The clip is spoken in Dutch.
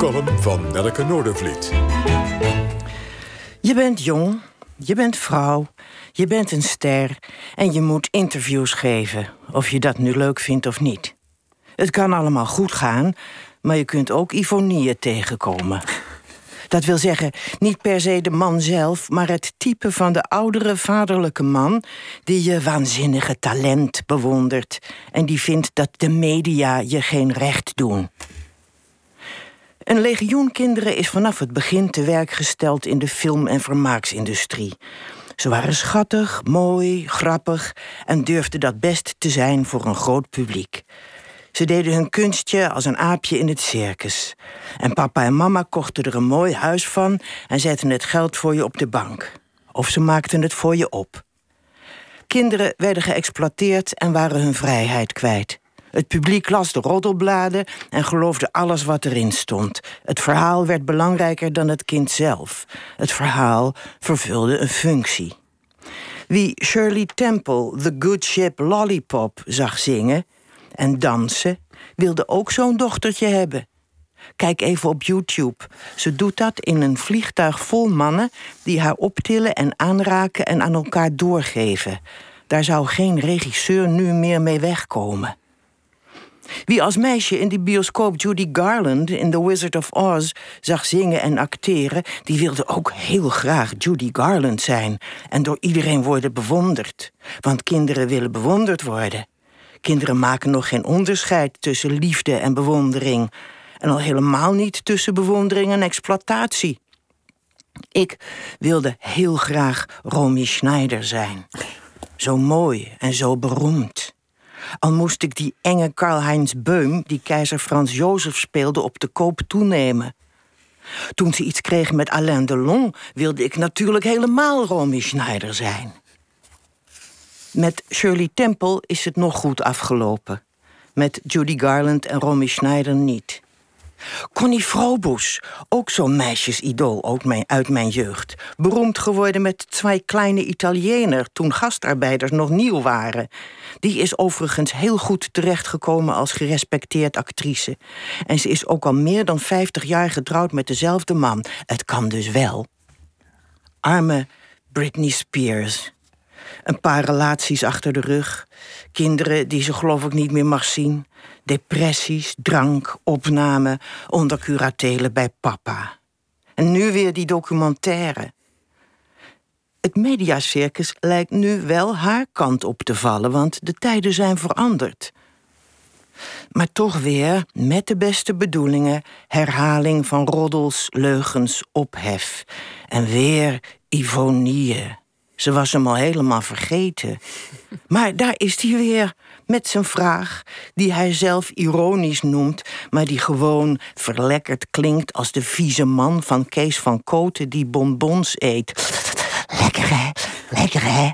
column van Nelke Noordervliet. Je bent jong, je bent vrouw, je bent een ster en je moet interviews geven, of je dat nu leuk vindt of niet. Het kan allemaal goed gaan, maar je kunt ook ifonieën tegenkomen. Dat wil zeggen, niet per se de man zelf, maar het type van de oudere vaderlijke man die je waanzinnige talent bewondert en die vindt dat de media je geen recht doen. Een legioen kinderen is vanaf het begin te werk gesteld in de film- en vermaaksindustrie. Ze waren schattig, mooi, grappig en durfden dat best te zijn voor een groot publiek. Ze deden hun kunstje als een aapje in het circus. En papa en mama kochten er een mooi huis van en zetten het geld voor je op de bank. Of ze maakten het voor je op. Kinderen werden geëxploiteerd en waren hun vrijheid kwijt. Het publiek las de roddelbladen en geloofde alles wat erin stond. Het verhaal werd belangrijker dan het kind zelf. Het verhaal vervulde een functie. Wie Shirley Temple The Good Ship Lollipop zag zingen en dansen, wilde ook zo'n dochtertje hebben. Kijk even op YouTube. Ze doet dat in een vliegtuig vol mannen die haar optillen en aanraken en aan elkaar doorgeven. Daar zou geen regisseur nu meer mee wegkomen. Wie als meisje in die bioscoop Judy Garland in The Wizard of Oz zag zingen en acteren, die wilde ook heel graag Judy Garland zijn en door iedereen worden bewonderd. Want kinderen willen bewonderd worden. Kinderen maken nog geen onderscheid tussen liefde en bewondering. En al helemaal niet tussen bewondering en exploitatie. Ik wilde heel graag Romy Schneider zijn. Zo mooi en zo beroemd. Al moest ik die enge Karl-Heinz Beum, die keizer Frans Jozef speelde, op de koop toenemen. Toen ze iets kreeg met Alain Delon, wilde ik natuurlijk helemaal Romy Schneider zijn. Met Shirley Temple is het nog goed afgelopen. Met Judy Garland en Romy Schneider niet. Connie Froboes, ook zo'n meisjesidool uit mijn jeugd. Beroemd geworden met twee kleine Italiener toen gastarbeiders nog nieuw waren. Die is overigens heel goed terechtgekomen als gerespecteerd actrice. En ze is ook al meer dan 50 jaar getrouwd met dezelfde man. Het kan dus wel. Arme Britney Spears. Een paar relaties achter de rug. Kinderen die ze geloof ik niet meer mag zien. Depressies, drank, opname, onder curatelen bij papa. En nu weer die documentaire. Het mediacircus lijkt nu wel haar kant op te vallen, want de tijden zijn veranderd. Maar toch weer, met de beste bedoelingen, herhaling van roddels, leugens, ophef. En weer Ivonieën. Ze was hem al helemaal vergeten. Maar daar is hij weer, met zijn vraag, die hij zelf ironisch noemt, maar die gewoon verlekkerd klinkt als de vieze man van Kees van Koten die bonbons eet. Lekker hè, lekker hè.